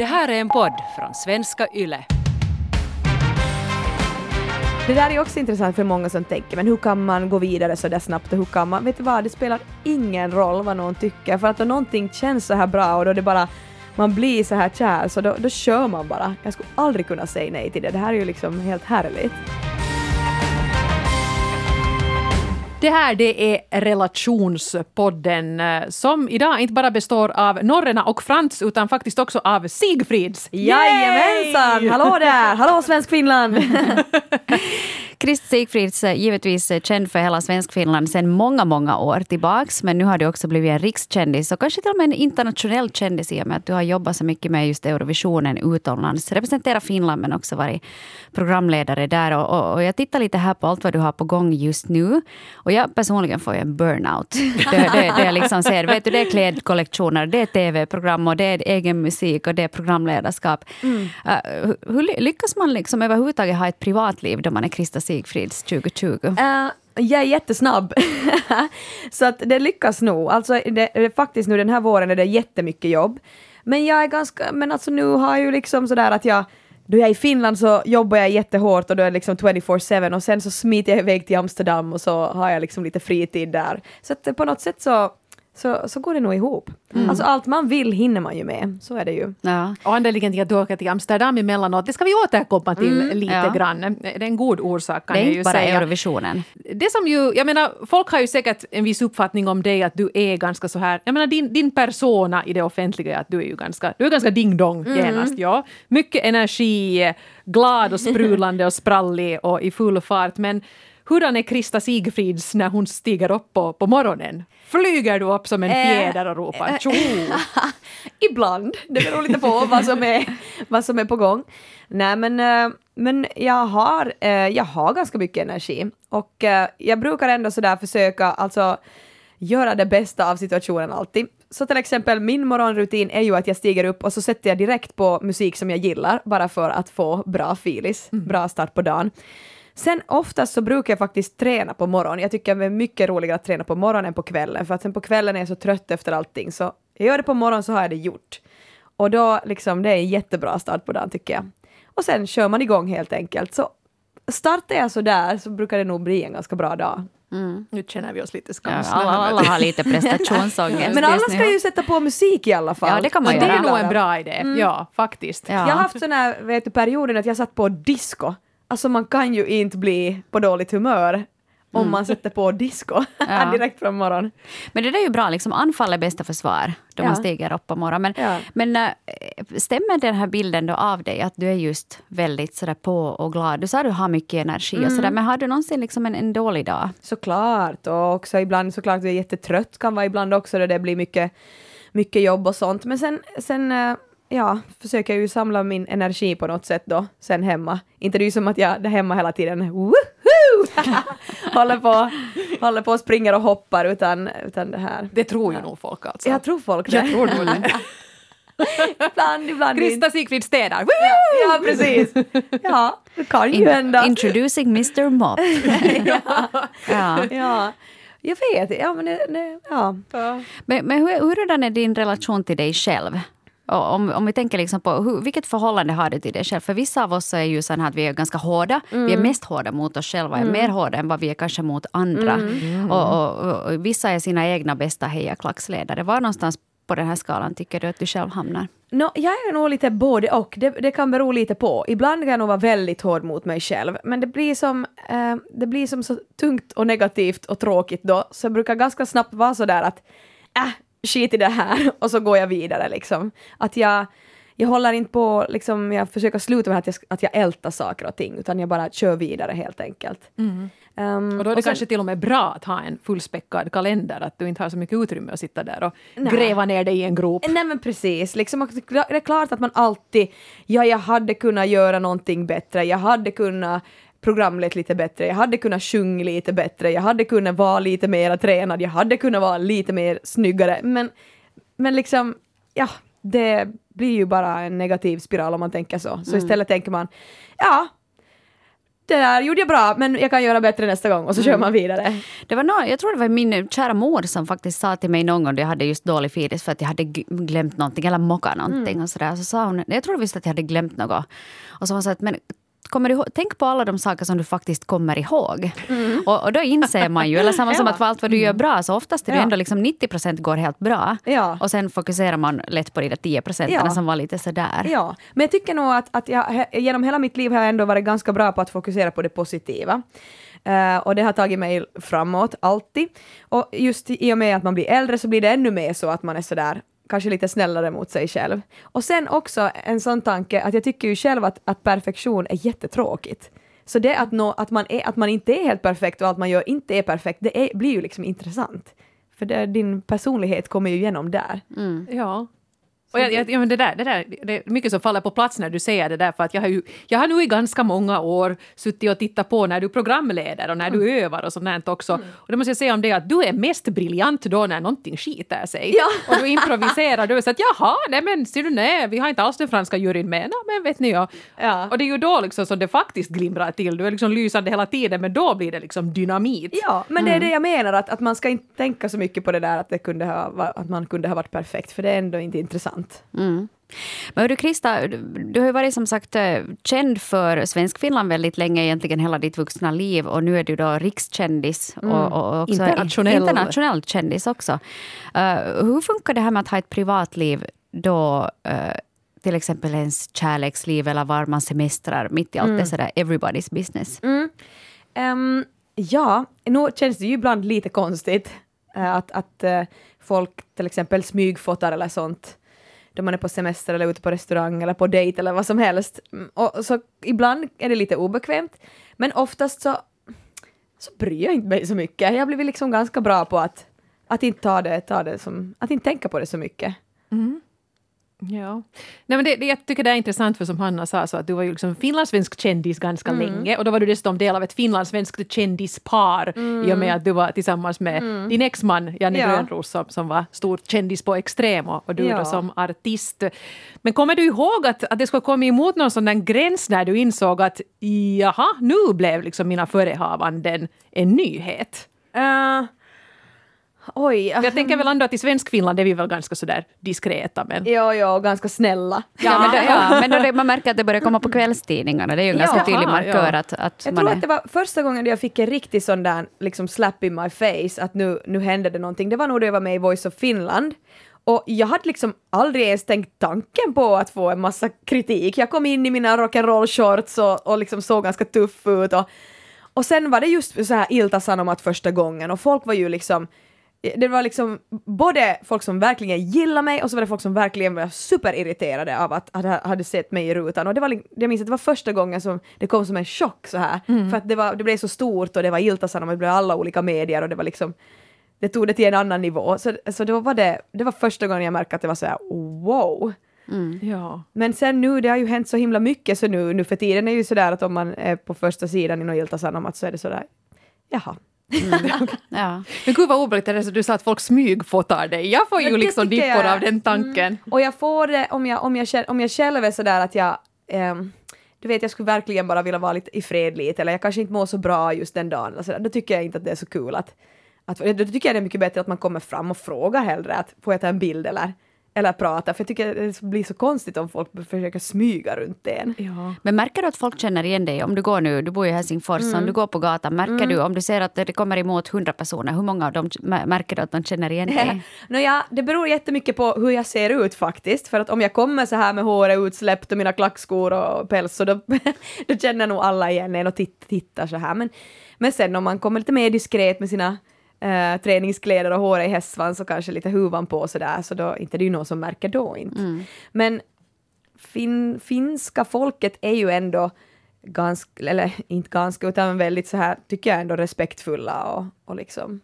Det här är en podd från svenska YLE. Det där är också intressant för många som tänker, men hur kan man gå vidare så där snabbt och hur kan man, vet du vad, det spelar ingen roll vad någon tycker, för att om någonting känns så här bra och då det bara man blir så här kär så då, då kör man bara. Jag skulle aldrig kunna säga nej till det. Det här är ju liksom helt härligt. Det här det är relationspodden eh, som idag inte bara består av Norrena och Frans utan faktiskt också av Sigfrids. Jajamensan! Hallå där! Hallå Svenskfinland! Christer Sigfrids är givetvis känd för hela Svenskfinland sedan många, många år tillbaks. Men nu har du också blivit en rikskändis och kanske till och med en internationell kändis i och med att du har jobbat så mycket med just Eurovisionen utomlands. Representerat Finland men också varit programledare där. Och, och, och, jag tittar lite här på allt vad du har på gång just nu. Och jag personligen får ju en burnout. Det, det, det, jag liksom ser, vet du, det är klädkollektioner, det är tv-program och det är egen musik och det är programledarskap. Mm. Uh, hur lyckas man liksom överhuvudtaget ha ett privatliv då man är Krista Sigfrids 2020? Uh, eh, jag är jättesnabb. så att det lyckas nog. Alltså det, det, faktiskt nu den här våren är det jättemycket jobb. Men jag är ganska, men alltså nu har jag ju liksom sådär att jag då jag är i Finland så jobbar jag jättehårt och då är det liksom 24-7 och sen så smiter jag iväg till Amsterdam och så har jag liksom lite fritid där. Så att på något sätt så så, så går det nog ihop. Mm. Alltså allt man vill hinner man ju med, så är det ju. Ja. Och anledningen till att du åker till Amsterdam emellanåt, det ska vi återkomma till mm. lite ja. grann. Det är en god orsak kan jag ju säga. Det är inte bara Eurovisionen. Det som ju, jag menar, folk har ju säkert en viss uppfattning om dig att du är ganska så här, jag menar din, din persona i det offentliga, att du är ju ganska, du är ganska ding-dong mm. genast, ja. Mycket energi, glad och sprudlande och sprallig och i full fart, men hurdan är Krista Sigfrids när hon stiger upp på, på morgonen? Flyger du upp som en eh, fjäder och ropar eh, tjo? Ibland. Det beror lite på vad som är, vad som är på gång. Nej men, eh, men jag, har, jag har ganska mycket energi och jag brukar ändå sådär försöka alltså göra det bästa av situationen alltid. Så till exempel min morgonrutin är ju att jag stiger upp och så sätter jag direkt på musik som jag gillar bara för att få bra filis, mm. bra start på dagen. Sen oftast så brukar jag faktiskt träna på morgonen. Jag tycker det är mycket roligare att träna på morgonen än på kvällen, för att sen på kvällen är jag så trött efter allting, så jag gör det på morgonen så har jag det gjort. Och då liksom, det är en jättebra start på dagen tycker jag. Och sen kör man igång helt enkelt. Så startar jag så där så brukar det nog bli en ganska bra dag. Mm. Nu känner vi oss lite skamsna. Ja, alla, alla, har lite prestationsångest. Men alla ska ju sätta på musik i alla fall. Ja, det kan man göra. Det är nog en bra idé. Mm. Ja, faktiskt. Ja. Jag har haft sån här, vet du, perioden att jag satt på disco alltså man kan ju inte bli på dåligt humör om mm. man sätter på disco ja. direkt från morgonen. Men det där är ju bra, liksom anfall är bästa försvar då ja. man stiger upp på morgonen. Men, ja. men äh, stämmer den här bilden då av dig att du är just väldigt sådär på och glad? Du sa att du har mycket energi mm. och sådär, men har du någonsin liksom en, en dålig dag? Såklart, och också ibland såklart du är jättetrött kan vara ibland också då det blir mycket, mycket jobb och sånt. Men sen, sen äh, ja, försöker ju samla min energi på något sätt då, sen hemma. Inte det är ju som att jag är hemma hela tiden, woho! håller, på, håller på och springer och hoppar, utan, utan det här. Det tror ju nog folk alltså. Jag tror folk det. Jag tror nog det. ibland, ibland. Krista Sigfrid städar. Ja, ja, precis. Ja, det kan ju hända. Introducing Mr Mop. ja. ja. ja. Jag vet, ja men det ja. Men, men hur, hurdan är din relation till dig själv? Om, om vi tänker liksom på hur, vilket förhållande har du till dig själv? För vissa av oss är ju så att vi är ganska hårda. Mm. Vi är mest hårda mot oss själva, mm. mer hårda än vad vi är kanske mot andra. Mm. Och, och, och, vissa är sina egna bästa hejaklacksledare. Var någonstans på den här skalan tycker du att du själv hamnar? No, jag är nog lite både och. Det, det, kan bero lite på. Ibland kan jag nog vara väldigt hård mot mig själv, men det blir som, eh, det blir som så tungt och negativt och tråkigt då, så jag brukar ganska snabbt vara så där att äh, skit i det här och så går jag vidare liksom. Att jag, jag håller inte på, liksom, jag försöker sluta med att jag, att jag ältar saker och ting, utan jag bara kör vidare helt enkelt. Mm. Um, och då är det och sen, kanske till och med bra att ha en fullspäckad kalender, att du inte har så mycket utrymme att sitta där och nej. gräva ner dig i en grop. Nej men precis, liksom, det är klart att man alltid, ja jag hade kunnat göra någonting bättre, jag hade kunnat programlet lite bättre, jag hade kunnat sjunga lite bättre, jag hade kunnat vara lite mer tränad, jag hade kunnat vara lite mer snyggare, men, men liksom, ja, det blir ju bara en negativ spiral om man tänker så. Så mm. istället tänker man, ja, det där gjorde jag bra, men jag kan göra bättre nästa gång och så kör man vidare. Det var nå jag tror det var min kära mor som faktiskt sa till mig någon gång då jag hade just dålig filis för att jag hade glömt någonting eller mockat någonting och sådär. Så sa hon, jag tror visst att jag hade glömt något. Och så hon sa att men Kommer ihåg, tänk på alla de saker som du faktiskt kommer ihåg. Och, och då inser man ju, eller samma som Ja. att för allt vad du gör bra så oftast är det Ja. ändå liksom 90 procent går helt bra. Ja. Och sen fokuserar man lätt på de där 10 procenten Ja. som var lite sådär. Ja, men jag tycker nog att, att jag, genom hela mitt liv har jag ändå varit ganska bra på att fokusera på det positiva. Eh, och det har tagit mig framåt, alltid. Och just i och med att man blir äldre så blir det ännu mer så att man är sådär kanske lite snällare mot sig själv. Och sen också en sån tanke att jag tycker ju själv att, att perfektion är jättetråkigt. Så det att, nå, att, man är, att man inte är helt perfekt och allt man gör inte är perfekt, det är, blir ju liksom intressant. För det, din personlighet kommer ju igenom där. Ja. Och jag, jag, ja, men det, där, det, där, det är mycket som faller på plats när du säger det där, för att jag har, ju, jag har nu i ganska många år suttit och tittat på när du programleder och när du övar och sånt också. Och då måste jag säga om det att du är mest briljant då när någonting skiter sig. Ja. Och du improviserar, du är så att jaha, nej men ser du, nej, vi har inte alls den franska juryn med, nej men vet ni ja. Ja. Och det är ju då liksom som det faktiskt glimrar till, du är liksom lysande hela tiden, men då blir det liksom dynamit. Ja, men det är det jag menar, att, att man ska inte tänka så mycket på det där att, det kunde ha, att man kunde ha varit perfekt, för det är ändå inte intressant. Mm. Men du Krista, du, har ju varit som sagt eh, känd för Svenskfinland väldigt länge, egentligen hela ditt vuxna liv och nu är du då rikskändis och, och och också Internationell. internationell kändis också. Eh, hur funkar det här med att ha ett privatliv då eh, till exempel ens kärleksliv eller var man semestrar mitt i allt det sådär everybody's business? Ehm, ja, nu känns det ju ibland lite konstigt eh, att, att folk till exempel smygfotar eller sånt då man är på semester eller ute på restaurang eller på dejt eller vad som helst. Mm, och så ibland är det lite obekvämt, men oftast så, så bryr jag inte mig så mycket. Jag har blivit liksom ganska bra på att, att inte ta det, ta det som, att inte tänka på det så mycket. Mm. Ja. Nej, men det, det, jag tycker det är intressant för som Hanna sa, så att du var ju liksom finlandssvensk kändis ganska länge och då var du dessutom del av ett finlandssvenskt kändispar i och med att du var tillsammans med din exman Janne Ja. Grönros som, som var stor kändis på Extrem och, och du Ja. då som artist. Men kommer du ihåg att, att det skulle komma emot någon sån där gräns när du insåg att jaha, nu blev liksom mina förehavanden en nyhet? Uh, oj. Jag tänker väl ändå att i Svenskfinland är vi väl ganska sådär diskreta men Jo, jo, ganska snälla. Ja, men, det, ja, men då det, man märker att det börjar komma på kvällstidningarna. Det är ju en ganska Ja. tydlig markör ja. att, att Jag man tror är... att det var första gången jag fick en riktig sån där liksom slap in my face, att nu, nu hände det någonting. Det var nog då jag var med i Voice of Finland. Och jag hade liksom aldrig ens tänkt tanken på att få en massa kritik. Jag kom in i mina rock'n'roll shorts och, och liksom såg ganska tuff ut. Och, och sen var det just så här Ilta Sanomat första gången och folk var ju liksom det var liksom både folk som verkligen gillade mig och så var det folk som verkligen var superirriterade av att hade, hade sett mig i rutan. Och det var, jag minns att det var första gången som det kom som en chock så här. För att det, var, det blev så stort och det var Ilta-Sanomat, det blev alla olika medier och det var liksom det tog det till en annan nivå. Så, så då var det, det var första gången jag märkte att det var så här wow. ja. Men sen nu, det har ju hänt så himla mycket så nu, nu för tiden är ju sådär att om man är på första sidan i något Ilta-Sanomat så är det sådär jaha. Ja. Men gud vad obehagligt du sa att folk smygfotar dig. Jag får ju liksom dippor av den tanken. Mm. Och jag får det om jag, om jag, om jag själv är sådär att jag ehm, du vet, jag skulle verkligen bara vilja vara lite i fred lite, eller jag kanske inte mår så bra just den dagen, sådär. då tycker jag inte att det är så kul att, att då tycker jag det är mycket bättre att man kommer fram och frågar hellre att får jag ta en bild eller, eller prata, för jag tycker det blir så konstigt om folk försöker smyga runt en. Ja. Men märker du att folk känner igen dig? Om du går nu, du bor i Helsingfors, Mm. om du går på gatan, märker du om du ser att det kommer emot hundra personer, hur många av dem mär- märker du att de känner igen dig? Nåja, det beror jättemycket på hur jag ser ut faktiskt, för att om jag kommer så här med håret utsläppt och mina klackskor och päls så då, då känner nog alla igen en och titt, tittar så här. Men, men sen om man kommer lite mer diskret med sina eh, träningskläder och håret i hästsvans och kanske lite huvan på så där, så då inte det är ju någon som märker då inte. Men fin, finska folket är ju ändå ganska, eller inte ganska, utan väldigt så här, tycker jag ändå respektfulla och, och liksom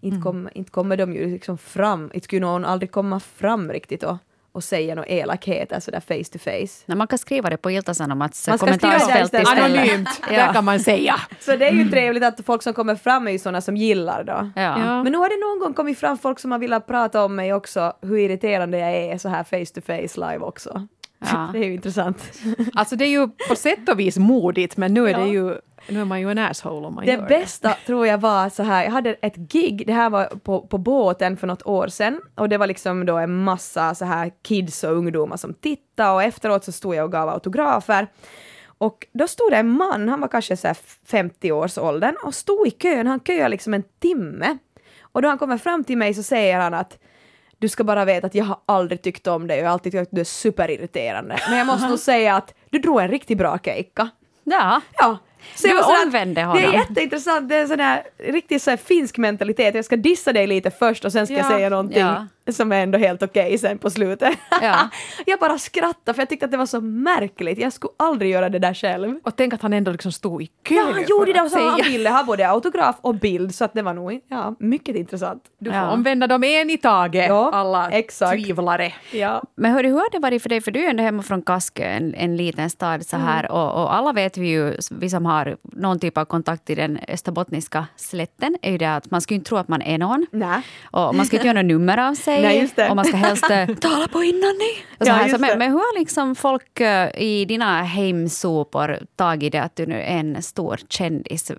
inte, kom, inte kommer de ju liksom fram, inte skulle någon aldrig komma fram riktigt och, och säga några elakheter sådär face to face. Nej, man kan skriva det på Ilta-Sanomats kommentarsfält istället. Anonymt, Ja. där kan man säga. Så det är ju trevligt att folk som kommer fram är ju sådana som gillar då. Ja. Ja. Men nu har det någon gång kommit fram folk som har velat prata om mig också, hur irriterande jag är så här face to face live också. Ja. Det är ju intressant. Alltså det är ju på sätt och vis modigt men nu är Ja. det ju nu är man ju en asshole om man Det gör bästa tror jag var så här, jag hade ett gig, det här var på, på båten för något år sedan och det var liksom då en massa så här kids och ungdomar som tittade och efteråt så stod jag och gav autografer. Och då stod det en man, han var kanske så här 50 års åldern och stod i kön, han köade liksom en timme. Och då han kommer fram till mig så säger han att du ska bara veta att jag har aldrig tyckt om dig och jag har alltid tyckt att du är superirriterande. Men jag måste nog säga att du drog en riktigt bra keikka. Ja. Ja. Så Du jag omvände Det honom. är jätteintressant, det är en sån här riktigt så här finsk mentalitet. Jag ska dissa dig lite först och sen ska jag Ja, säga någonting ja. Som är ändå helt okej sen på slutet. Ja. jag bara skrattade för jag tyckte att det var så märkligt. Jag skulle aldrig göra det där själv. Och tänk att han ändå liksom stod i kö Ja, han gjorde det och så han ville ha både autograf och bild så att det var nog ja, mycket intressant. Du får Ja. omvända dem en i taget, Ja, alla exakt. tvivlare. Ja. Men hörru, hur har det varit för dig? För du är ändå hemma från Kaskö, en, en liten stad så här. Mm. Och, och alla vet vi ju, vi som har någon typ av kontakt i den österbottniska slätten, är ju det att man ska ju inte tro att man är någon. Nej. Och man ska inte göra något nummer av sig. Nej, just det. Och man ska helst eh, tala på innan ni. Och så Ja, här, så, men, men hur har liksom folk eh, i dina hemsopor tagit det att du nu är en stor kändis?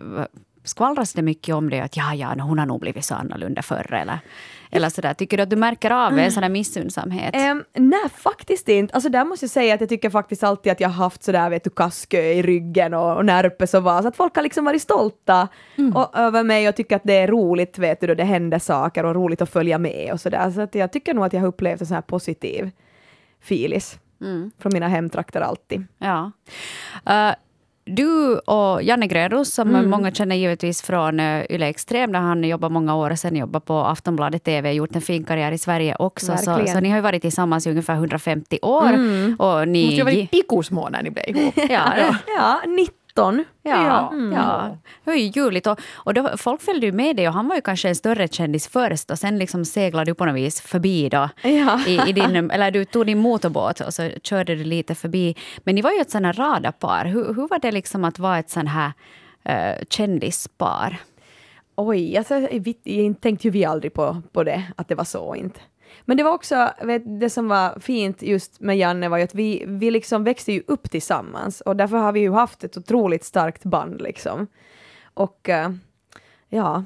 Skvallras det mycket om det? Att ja, ja, hon har nog blivit så annorlunda förr eller, eller sådär. Tycker du att du märker av en sån här missundsamhet? Um, nej, faktiskt inte. Alltså där måste jag säga att jag tycker faktiskt alltid att jag har haft sådär, vet du, kaskö i ryggen och, och närpes och var, så att folk har liksom varit stolta och, över mig och tycker att det är roligt, vet du, då det händer saker och roligt att följa med och sådär. Så att jag tycker nog att jag har upplevt en sån här positiv filis från mina hemtrakter alltid. Ja. Eh, du och Janne Grönros, som Mm. många känner givetvis från uh, Yle Extrem, där han jobbar många år och sen jobbar på Aftonbladet TV, gjort en fin karriär i Sverige också. Så, så ni har ju varit tillsammans i ungefär 150 år. Mm. Och ni, Det måste ju ha varit ikusmå när ni blev ihop. ja, Ja, 19. Ja, Ja. ja. Det var ju ljuvligt. Och, och då, folk följde ju med dig och han var ju kanske en större kändis först och sen liksom seglade du på något vis förbi då. Ja. I, i din, eller du tog din motorbåt och så körde du lite förbi. Men ni var ju ett sånt här radarpar. Hur, hur var det liksom att vara ett sånt här uh, kändispar? Oj, alltså, vi, jag tänkte ju vi aldrig på, på det, att det var så inte. Men det var också, vet, det som var fint just med Janne var ju att vi, vi liksom växte ju upp tillsammans och därför har vi ju haft ett otroligt starkt band liksom. Och eh, ja,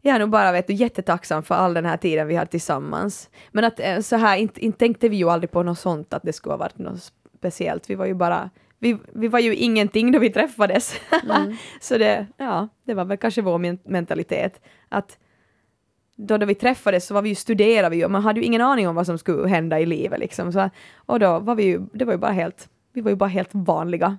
jag är nog bara vet du, jättetacksam för all den här tiden vi har tillsammans. Men att eh, så här, inte, inte tänkte vi ju aldrig på något sånt, att det skulle ha varit något speciellt. Vi var ju bara, vi, vi var ju ingenting då vi träffades. så det, ja, det var väl kanske vår men- mentalitet. Att då, då vi träffades så var vi ju studerade vi ju och man hade ju ingen aning om vad som skulle hända i livet liksom. Så, och då var vi ju, det var ju bara helt, vi var ju bara helt vanliga.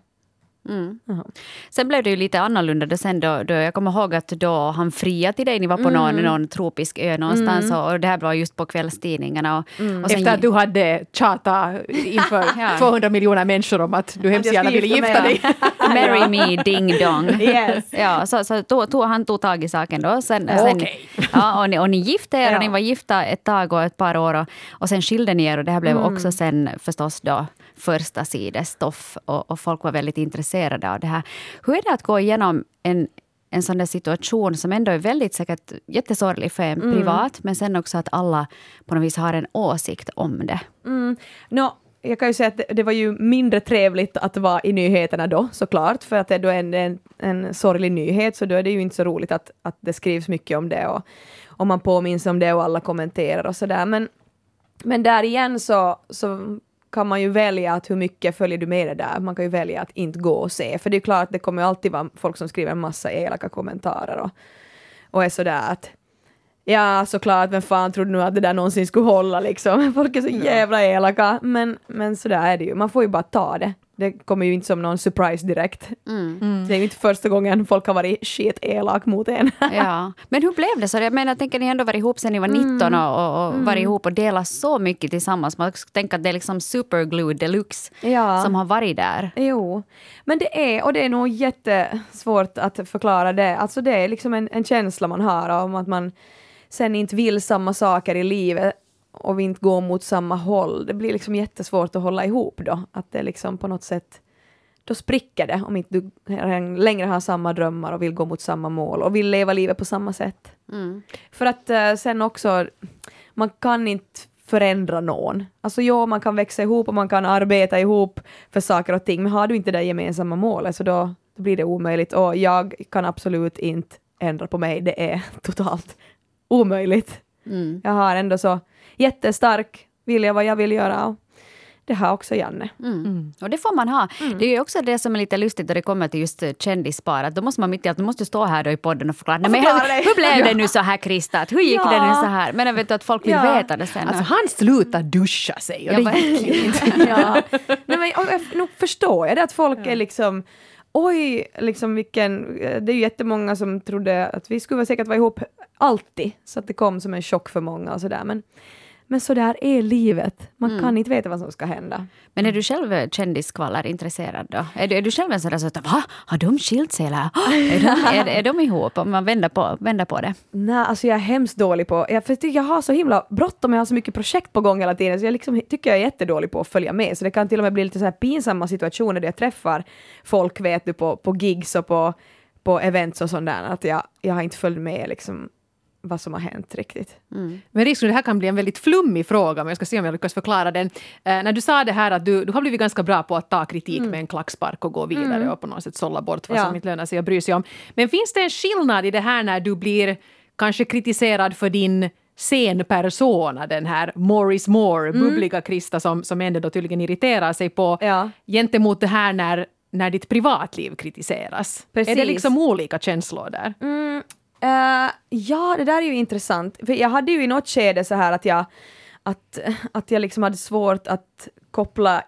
Mm. Jaha. Sen blev det ju lite annorlunda då sen då, då jag kommer ihåg att då han friade till dig, ni var på någon, någon tropisk ö någonstans och, och det här var just på kvällstidningarna. Och, och sen, Efter att du hade tjatat inför Ja. 200 miljoner människor om att du hemskt gärna ville gifta dig. Marry me ding dong. Yes. Ja, så, så tog, tog, han tog tag i saken då. Sen, sen, ja, och, ni, och ni gifte er Ja. och ni var gifta ett tag och ett par år och, och sen skilde ni er och det här blev också sen förstås då första sidestoff och, och folk var väldigt intresserade av det här. Hur är det att gå igenom en, en sån där situation som ändå är väldigt säkert jättesorglig för en privat men sen också att alla på något vis har en åsikt om det. Mm. Nå, jag kan ju säga att det, det var ju mindre trevligt att vara i nyheterna då såklart, för att det då är en, en, en sorglig nyhet, så då är det ju inte så roligt att, att det skrivs mycket om det och, och man påminns om det och alla kommenterar och sådär. Men, men där igen så, så kan man ju välja att hur mycket följer du med det där. Man kan ju välja att inte gå och se, för det är ju klart att det kommer alltid vara folk som skriver en massa elaka kommentarer och, och är sådär att Ja, såklart, vem fan trodde nu att det där någonsin skulle hålla liksom? Folk är så jävla elaka, men, men sådär är det ju. Man får ju bara ta det. Det kommer ju inte som någon surprise direkt. Det är ju inte första gången folk har varit shit elak mot en. Ja. Men hur blev det? så? Jag menar, tänker ni ändå varit ihop sen ni var 19 och, och, och varit ihop och delat så mycket tillsammans. Man skulle tänka att det är liksom superglue deluxe Ja. som har varit där. Jo, men det är, och det är nog jättesvårt att förklara det. Alltså det är liksom en, en känsla man har om att man sen inte vill samma saker i livet och vi inte går mot samma håll. Det blir liksom jättesvårt att hålla ihop då. Att det liksom på något sätt, då spricker det om inte du längre har samma drömmar och vill gå mot samma mål och vill leva livet på samma sätt. Mm. För att eh, sen också, man kan inte förändra någon. Alltså ja, man kan växa ihop och man kan arbeta ihop för saker och ting, men har du inte det gemensamma målet så då, då blir det omöjligt och jag kan absolut inte ändra på mig, det är totalt omöjligt. Mm. Jag har ändå så jättestark vilja vad jag vill göra och det har också Janne. Mm. Och det får man ha. Det är också det som är lite lustigt när det kommer till just kändispar. Att då måste man mitt i allt, du måste stå här då i podden och förklara. Nej, men förklara hur, blev det nu så här Krista? Att Hur gick Ja. det nu så här? Men jag vet att folk vill Ja. veta det sen. Alltså han slutar duscha sig och Ja, det gick ju inte. ja. Nej, men, och jag, nog förstår jag det att folk är liksom Oj, liksom vilken, eh, det är ju jättemånga som trodde att vi skulle säkert vara ihop alltid, så att det kom som en chock för många och sådär. Men, men så där är livet, man kan inte veta vad som ska hända. Men är du själv eh, kändiskvaller intresserad då? Är du, är du själv en sån där som att va? Har de skilt sig eller? "Ah, Är de, är, är de ihop? Om man vänder på, vänder på det. Nej, alltså jag är hemskt dålig på, jag, för jag har så himla bråttom, jag har så mycket projekt på gång hela tiden, så jag liksom, tycker jag är jättedålig på att följa med, så det kan till och med bli lite så här pinsamma situationer där jag träffar folk, vet du, på, på gigs och på, på events och sånt där, att jag, jag har inte följt med liksom vad som har hänt riktigt. Men risken det här kan bli en väldigt flummig fråga, men jag ska se om jag lyckas förklara den. Eh, när du sa det här att du, du har blivit ganska bra på att ta kritik med en klackspark och gå vidare och på något sätt sålla bort vad Ja. som inte lönar sig att bry sig om. Men finns det en skillnad i det här när du blir kanske kritiserad för din scenpersona, den här Morris Moore, bubbliga Krista som, som ändå då tydligen irriterar sig på, Ja. gentemot det här när, när ditt privatliv kritiseras? Är det Precis. liksom olika känslor där? Uh, ja, det där är ju intressant. För jag hade ju i något skede så här att jag, att, att jag liksom hade svårt att koppla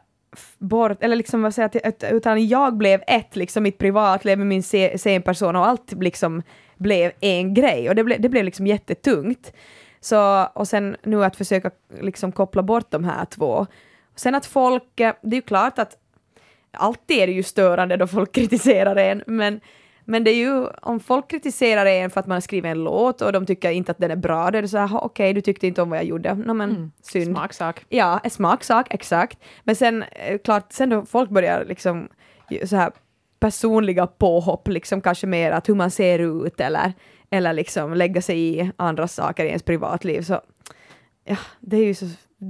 bort, eller liksom vad säger jag, utan jag blev ett, liksom mitt privatliv med min scenperson och allt liksom blev en grej och det, ble, det blev liksom jättetungt. Så, och sen nu att försöka liksom koppla bort de här två. Sen att folk, eh, det är ju klart att alltid är det ju störande då folk kritiserar en, men, men det är ju om folk kritiserar en för att man har skrivit en låt och de tycker inte att den är bra, då är det så här, "Ha, okej, du tyckte inte om vad jag gjorde, no, men synd. Smaksak. Ja, en smaksak, exakt. Men sen, eh, klart, sen då folk börjar liksom så här personliga påhopp, liksom kanske mer att hur man ser ut eller, eller liksom lägga sig i andra saker i ens privatliv, så ja, det är ju så,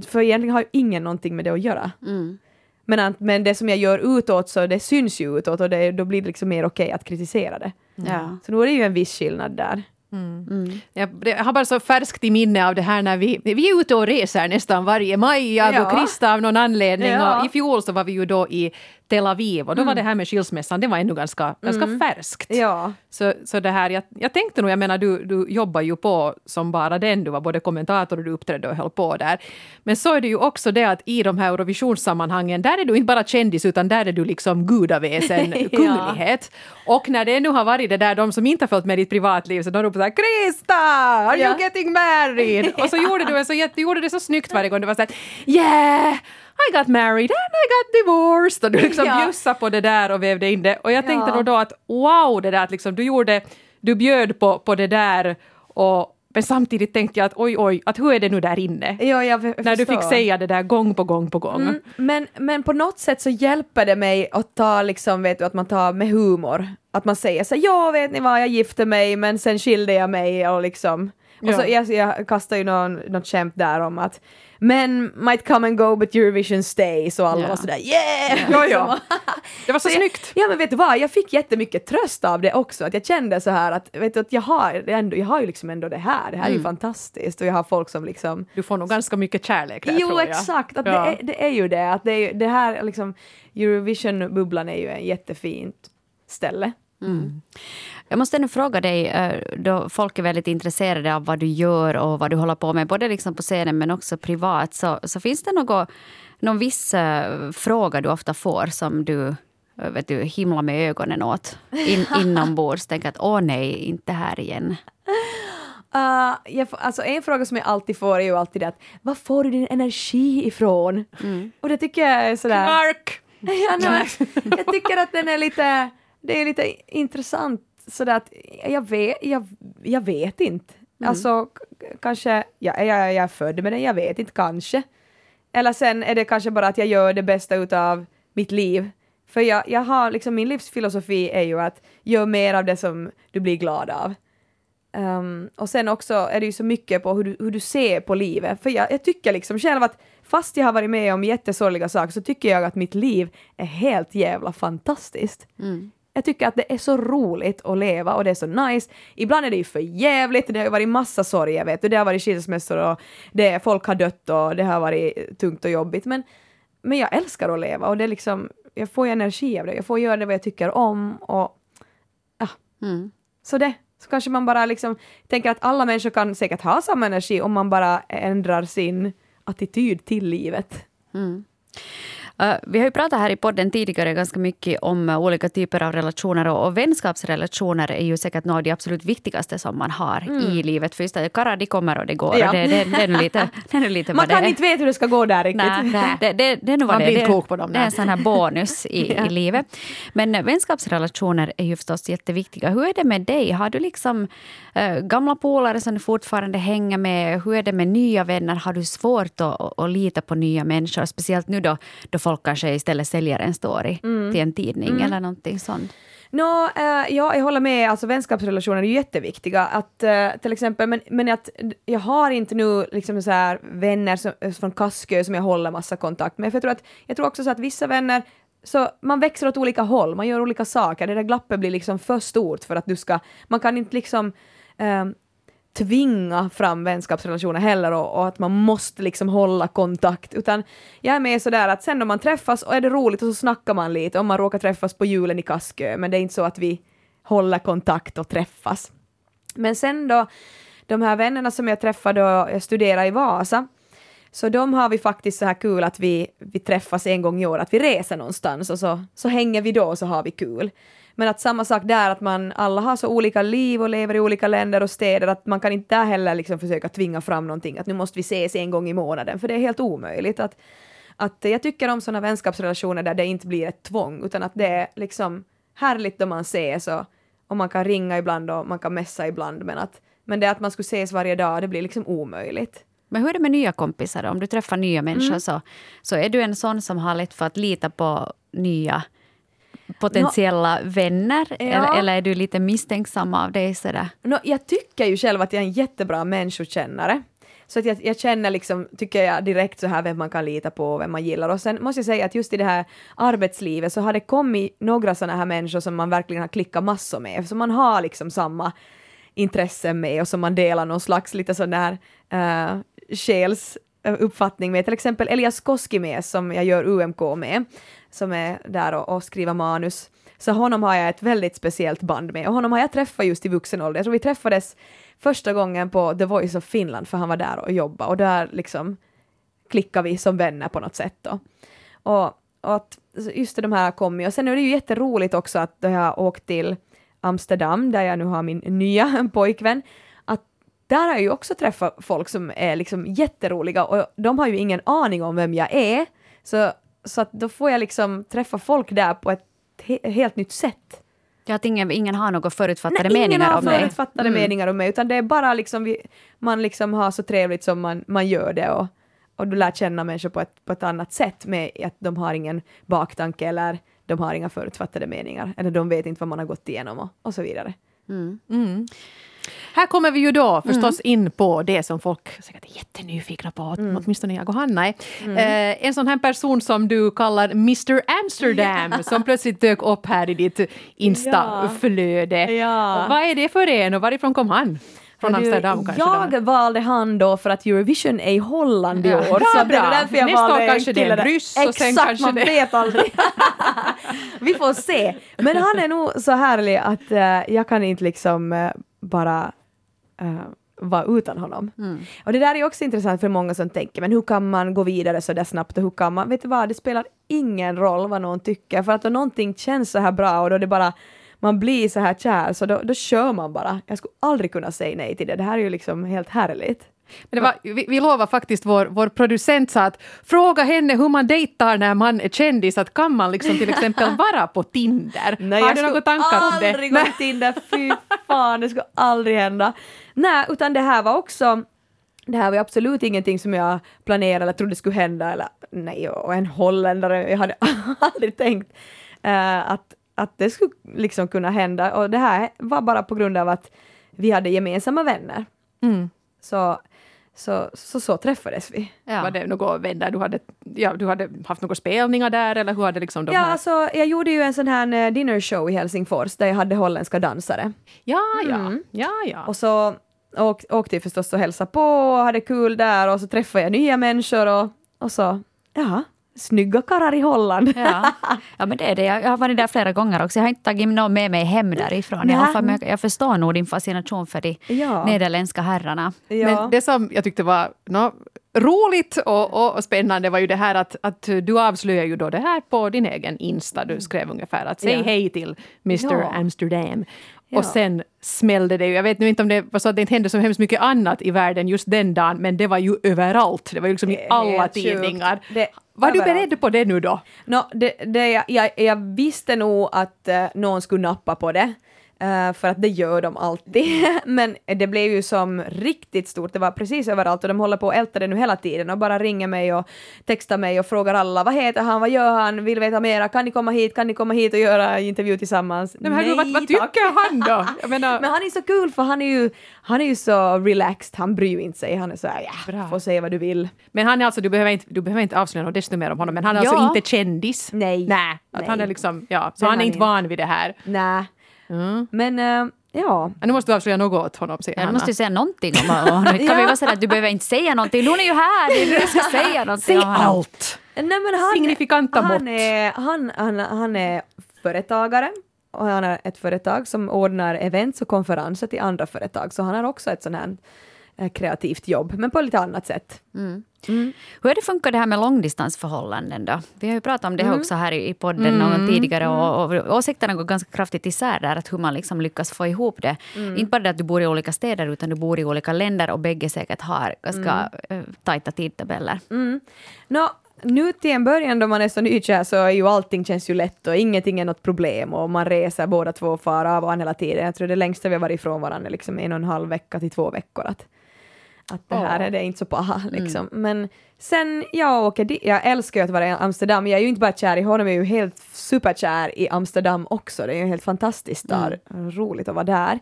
för egentligen har ju ingen någonting med det att göra. Mm. Men, att, men det som jag gör utåt så det syns ju utåt och det, då blir det liksom mer okej att kritisera det. Ja. Så då är det ju en viss skillnad där. Mm. Jag, jag har bara så färskt i minne av det här när vi, vi är ute och reser nästan varje maj, jag Ja. och Krista av någon anledning. Ja. Och I fjol så var vi ju då i Tel Aviv och då var det här med skilsmässan, det var ännu ganska, ganska färskt. Ja. Så, så det här, jag, jag tänkte nog, jag menar du, du jobbar ju på som bara den, du var både kommentator och du uppträdde och höll på där. Men så är det ju också det att i de här Eurovisionssammanhangen, där är du inte bara kändis utan där är du liksom gudaväsen, Ja. kunglighet. Och när det nu har varit det där, de som inte har följt med ditt privatliv, så de ropar såhär “Krista, are Ja. you getting married?” Och så gjorde du, så, du gjorde det så snyggt varje gång, det var såhär “Yeah!” I got married and I got divorced och du liksom Ja. bjussade på det där och vävde in det. Och jag tänkte Ja. nog då att wow, det där att liksom, du gjorde, du bjöd på, på det där och men samtidigt tänkte jag att oj, oj, att hur är det nu där inne? Ja, jag När du fick säga det där gång på gång på gång. Mm, men, men på något sätt så hjälper det mig att ta liksom, vet du, att man tar med humor. Att man säger så ja vet ni vad, jag gifte mig men sen skilde jag mig och liksom. Och Ja. så jag, jag kastar ju någon, något skämt där om att men might come and go but Eurovision stays och alla Ja. var sådär yeah! Ja, ja. Det var så jag, snyggt. Ja men vet du vad, jag fick jättemycket tröst av det också, att jag kände så här att, vet du, att jag, har, ändå, jag har ju liksom ändå det här, det här är ju fantastiskt och jag har folk som liksom Du får nog ganska mycket kärlek där Jo tror jag. exakt, att Ja. det, är, det är ju det, att det, är, det här liksom Eurovision-bubblan är ju en jättefint ställe. Jag måste nu fråga dig, eh, då folk är väldigt intresserade av vad du gör och vad du håller på med, både liksom på scenen men också privat, så, så finns det något, någon viss eh, fråga du ofta får som du eh, vet du, himlar med ögonen åt in, inombords? Tänker att åh nej, inte här igen. Uh, jag alltså en fråga som jag alltid får är ju alltid det att var får du din energi ifrån? Och det tycker jag är sådär... Mark! Ja, jag tycker att den är lite, det är lite intressant sådär att jag vet, jag, jag vet inte. Alltså k- kanske, ja, jag, jag är född med den, jag vet inte, kanske. Eller sen är det kanske bara att jag gör det bästa utav mitt liv. För jag, jag har liksom, min livsfilosofi är ju att gör mer av det som du blir glad av. ehm, och sen också är det ju så mycket på hur du, hur du ser på livet. För jag, jag tycker liksom själv att fast jag har varit med om jättesorgliga saker så tycker jag att mitt liv är helt jävla fantastiskt. Jag tycker att det är så roligt att leva och det är så nice. Ibland är det ju för jävligt, det har ju varit massa sorger vet du, det har varit skilsmässor och det, folk har dött och det har varit tungt och jobbigt men, men jag älskar att leva och det är liksom, jag får ju energi av det, jag får göra det vad jag tycker om och ja, Mm. så det. Så kanske man bara liksom tänker att alla människor kan säkert ha samma energi om man bara ändrar sin attityd till livet. Uh, vi har ju pratat här i podden tidigare ganska mycket om uh, olika typer av relationer och, vänskapsrelationer är ju säkert något av de absolut viktigaste som man har i livet. För just det, karlar de kommer och det går. Mm. Ja. Och det, det, det är lite, det är lite Man det kan är. inte veta hur det ska gå där riktigt. Nej, det, det, det är nog vad Man det blir inte Det- klok på dem Det är en sån här bonus i, Ja. i livet. Men eh, vänskapsrelationer är ju förstås jätteviktiga. Hur är det med dig? Har du liksom eh, gamla polare som du fortfarande hänger med? Hur är det med nya vänner? Har du svårt att, att, att lita på nya människor? Speciellt nu då, då folk kanske istället säljer en story Mm. till en tidning eller någonting sånt. Nå, eh, ja, jag håller med, alltså vänskapsrelationer är ju jätteviktiga. Att, eh, till exempel, men, men att jag har inte nu liksom så här vänner som, eh, från Kaskö som jag håller massa kontakt med. För jag tror, att, jag tror också så att vissa vänner, så man växer åt olika håll, man gör olika saker. Det där glappet blir liksom för stort för att du ska, man kan inte liksom tvinga fram vänskapsrelationer heller och, och att man måste liksom hålla kontakt utan jag är med sådär att sen om man träffas och är det roligt och så snackar man lite om man råkar träffas på julen i Kaskö men det är inte så att vi håller kontakt och träffas. Men sen då de här vännerna som jag träffade och jag studerade i Vasa så de har vi faktiskt så här kul att vi, vi träffas en gång i år, att vi reser någonstans och så, så hänger vi då och så har vi kul. Men att samma sak där, att man alla har så olika liv och lever i olika länder och städer, att man kan inte där heller liksom försöka tvinga fram någonting, att nu måste vi ses en gång i månaden, för det är helt omöjligt. Att, att jag tycker om sådana vänskapsrelationer där det inte blir ett tvång, utan att det är liksom härligt då man ses och, och man kan ringa ibland och man kan messa ibland, men att men det att man skulle ses varje dag, det blir liksom omöjligt. Men hur är det med nya kompisar? Om du träffar nya människor Mm. så, så är du en sån som har lätt för att lita på nya potentiella vänner? Ja. Eller, eller är du lite misstänksam av dig? Sådär? Nå, jag tycker ju själv att jag är en jättebra människokännare. Så att jag, jag känner liksom, tycker jag direkt så här vem man kan lita på och vem man gillar. Och sen måste jag säga att just i det här arbetslivet så har det kommit några sådana här människor som man verkligen har klickat massor med. Så man har liksom samma intressen med och som man delar någon slags lite sån där uh, själs eh, Eh, uppfattning med. Till exempel Elias Koskimies som jag gör UMK med, som är där och, och skriver manus. Så honom har jag ett väldigt speciellt band med och honom har jag träffat just i vuxen ålder. Jag tror vi träffades första gången på The Voice of Finland för han var där och jobbade och där liksom klickade vi som vänner på något sätt då. Och, och att just det, de här kom ju. Och sen är det ju jätteroligt också att då jag har åkt till Amsterdam där jag nu har min nya pojkvän, där har jag ju också träffat folk som är liksom jätteroliga och de har ju ingen aning om vem jag är. Så, så att då får jag liksom träffa folk där på ett he- helt nytt sätt. Ja, att ingen, ingen har några förutfattade Nej, ingen meningar har om dig. förutfattade Mm. meningar om mig, utan det är bara liksom vi, man liksom har så trevligt som man, man gör det och, och du lär känna människor på ett, på ett annat sätt med att de har ingen baktanke eller de har inga förutfattade meningar eller de vet inte vad man har gått igenom och, och så vidare. Mm. Här kommer vi ju då förstås in på det som folk säkert är jättenyfikna på, åtminstone jag och Hanna är. Eh, en sån här person som du kallar Mr Amsterdam som plötsligt dök upp här i ditt Insta-flöde. Ja. Vad är det för en och varifrån kom han? Från Amsterdam kanske? Jag då? valde han då för att Eurovision är i Holland i Ja. år. Bra, så det bra. är därför jag Nästa år valde en kanske det är där. ryss och sen kanske man det- vet aldrig. Vi får se. Men han är nog så härlig att eh, jag kan inte liksom eh, bara uh, vara utan honom. Och det där är också intressant för många som tänker, men hur kan man gå vidare så där snabbt och hur kan man, vet du vad, det spelar ingen roll vad någon tycker, för att då någonting känns så här bra och då det bara man blir så här kär, så då, då kör man bara. Jag skulle aldrig kunna säga nej till det. Det här är ju liksom helt härligt. Men var, vi, vi lovar faktiskt, vår, vår producent sa att fråga henne hur man dejtar när man är kändis, att kan man liksom till exempel vara på Tinder? Nej, Har jag du skulle några tankar om det? aldrig gå till Tinder, fy fan, det skulle aldrig hända. Nej, utan det här var också det här var absolut ingenting som jag planerade eller trodde skulle hända, eller nej, och en holländare, jag hade aldrig tänkt eh, att, att det skulle liksom kunna hända. Och det här var bara på grund av att vi hade gemensamma vänner. Mm. Så, så, så, så träffades vi. Ja. Var det några vänner du hade, ja, du hade haft några spelningar där eller hur hade liksom de Ja, här... alltså, jag gjorde ju en sån här eh, dinner show i Helsingfors där jag hade holländska dansare. Ja, ja, Mm. ja, ja. Och så åk, åkte jag förstås och hälsade på och hade kul där och så träffade jag nya människor och, och så, ja, snygga karlar i Holland. Ja. ja, men det är det. Jag jag har varit där flera gånger också. Jag har inte tagit någon med mig hem därifrån. Fall, men jag, jag förstår nog din fascination för de Ja. nederländska herrarna. Ja. Men det som jag tyckte var nå, roligt och, och, och spännande var ju det här att, att du avslöjar ju då det här på din egen Insta. Du skrev ungefär att säg Ja. hej till Mr. Amsterdam. Och sen smällde det ju. Jag vet nu inte om det var så att det inte hände så hemskt mycket annat i världen just den dagen, men det var ju överallt. Det var ju liksom i är alla tidningar. Det- Var du beredd på det nu då? Nå, det, det, jag, jag, jag visste nog att eh, någon skulle nappa på det. Eh, för att det gör de alltid. Men det blev ju som riktigt stort, det var precis överallt och de håller på och ältar det nu hela tiden och bara ringer mig och textar mig och frågar alla vad heter han, vad gör han, vill veta mera, kan ni komma hit, kan ni komma hit och göra intervju tillsammans? Nej, men vad, vad tycker han då? Menar, Men han är så kul för han är ju, han är ju så relaxed, han bryr ju inte sig, han är så här, ja, Bra. får säga vad du vill. Men han är alltså, du behöver inte, du behöver inte avslöja något desto mer om honom, men han är Ja. alltså inte kändis? Nej. Nej, att Nej. han är liksom, ja, så är han är han inte inte. van vid det här. Nej. Mm. Men äh, ja, Nu måste du avslöja något åt honom, säger Ja, du Hanna. måste ju säga någonting om honom. Kan Ja. vi vara sådär att du behöver inte säga någonting. Nu är ju här, det är nu du ska säga någonting Säg allt! Nej, men han, Signifikanta mått. han är, han, han, han är företagare och han har ett företag som ordnar events och konferenser till andra företag, så han har också ett sånt här eh, kreativt jobb, men på lite annat sätt. Hur har det funkat det här med långdistansförhållanden då? Vi har ju pratat om det Mm. också här i podden någon tidigare och, och åsikterna går ganska kraftigt isär där, att hur man liksom lyckas få ihop det. Mm. Inte bara det att du bor i olika städer utan du bor i olika länder och bägge säkert har ganska mm. tajta tidtabeller. Mm. Nå, nu till en början då man är så nykär så är ju allting känns ju lätt och ingenting är något problem och man reser båda två och far av an hela tiden. Jag tror det längsta vi har varit ifrån varandra är liksom en och en halv vecka till två veckor. Att, att det här Åh. är det inte så paha liksom. Men sen jag åker dit, jag älskar ju att vara i Amsterdam, jag är ju inte bara kär i honom, jag är ju helt superkär i Amsterdam också, det är ju en helt fantastisk stad, roligt att vara där.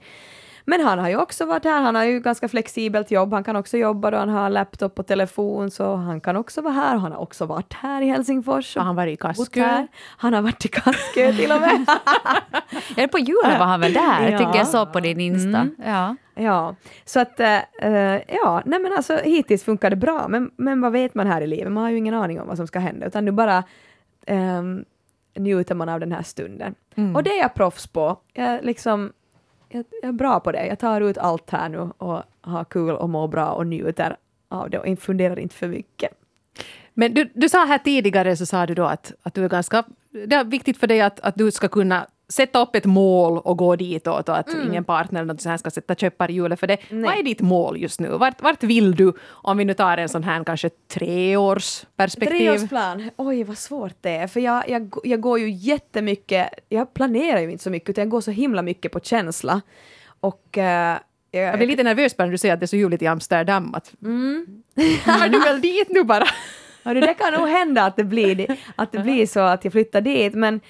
Men han har ju också varit här, han har ju ganska flexibelt jobb, han kan också jobba då han har laptop och telefon, så han kan också vara här. Han har också varit här i Helsingfors. Har han varit i Kaskö? här. Han har varit i Kaskö till och med. Ja, på julen var han väl där, Ja. tycker jag såg på din Insta. Ja. ja, så att, eh, ja, nej men alltså hittills funkar det bra, men, men vad vet man här i livet? Man har ju ingen aning om vad som ska hända, utan nu bara um, njuter man av den här stunden. Och det är jag proffs på. Jag, liksom, jag, jag är bra på det. Jag tar ut allt här nu och har kul och mår bra och njuter av det och funderar inte för mycket. Men du, du sa här tidigare så sa du då att, att du är ganska... Det är viktigt för dig att, att du ska kunna sätta upp ett mål och gå ditåt och att ingen partner eller något sånt ska sätta käppar i hjulet för det. Nej. Vad är ditt mål just nu? Vart, vart vill du? Om vi nu tar en sån här kanske treårsperspektiv. Treårsplan, oj vad svårt det är, för jag, jag, jag går ju jättemycket, jag planerar ju inte så mycket, utan jag går så himla mycket på känsla. Och eh, jag, blir lite nervös bara när du säger att det är så ljuvligt i Amsterdam. Att, Mm. Är du väl dit nu bara? Det kan nog hända att det blir, att det blir så att jag flyttar dit, men,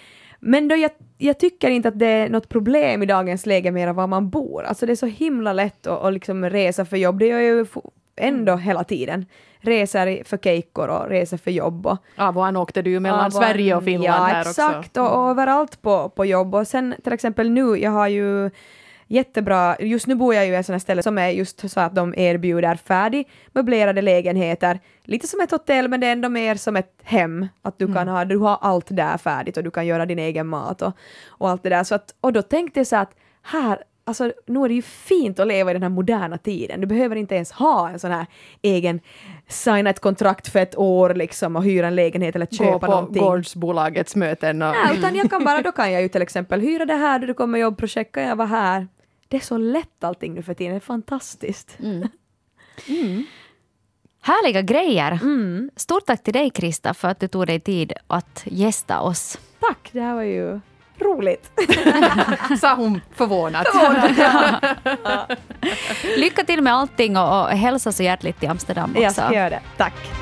men då jag, jag tycker inte att det är något problem i dagens läge mer var man bor. Alltså det är så himla lätt att, att liksom resa för jobb, det gör jag ju ändå hela tiden. Reser för kejkor och reser för jobb. Och, Av och an åkte du ju mellan Ja, vad- Sverige och Finland ja, här också. exakt, och, och överallt på, på jobb. Och sen till exempel nu, jag har ju jättebra, just nu bor jag ju i ett sånt här ställe som är just så att de erbjuder färdigmöblerade lägenheter, lite som ett hotell men det är ändå mer som ett hem, att du kan ha, du har allt där färdigt och du kan göra din egen mat och, och allt det där. Så att, och då tänkte jag så att här, alltså nu är det ju fint att leva i den här moderna tiden. Du behöver inte ens ha en sån här egen, signa ett kontrakt för ett år liksom och hyra en lägenhet eller Gå köpa på någonting. gårdsbolagets möten. Och, Nej, utan jag kan bara, då kan jag ju till exempel hyra det här, då det kommer jobbprojekt, kan jag vara här. Det är så lätt allting nu för tiden, det är fantastiskt. Härliga grejer. Mm. Stort tack till dig Krista för att du tog dig tid att gästa oss. Tack, det här var ju roligt. sa hon förvånat. Lycka till med allting och, och hälsa så hjärtligt till Amsterdam också. Jag ska göra det. Tack.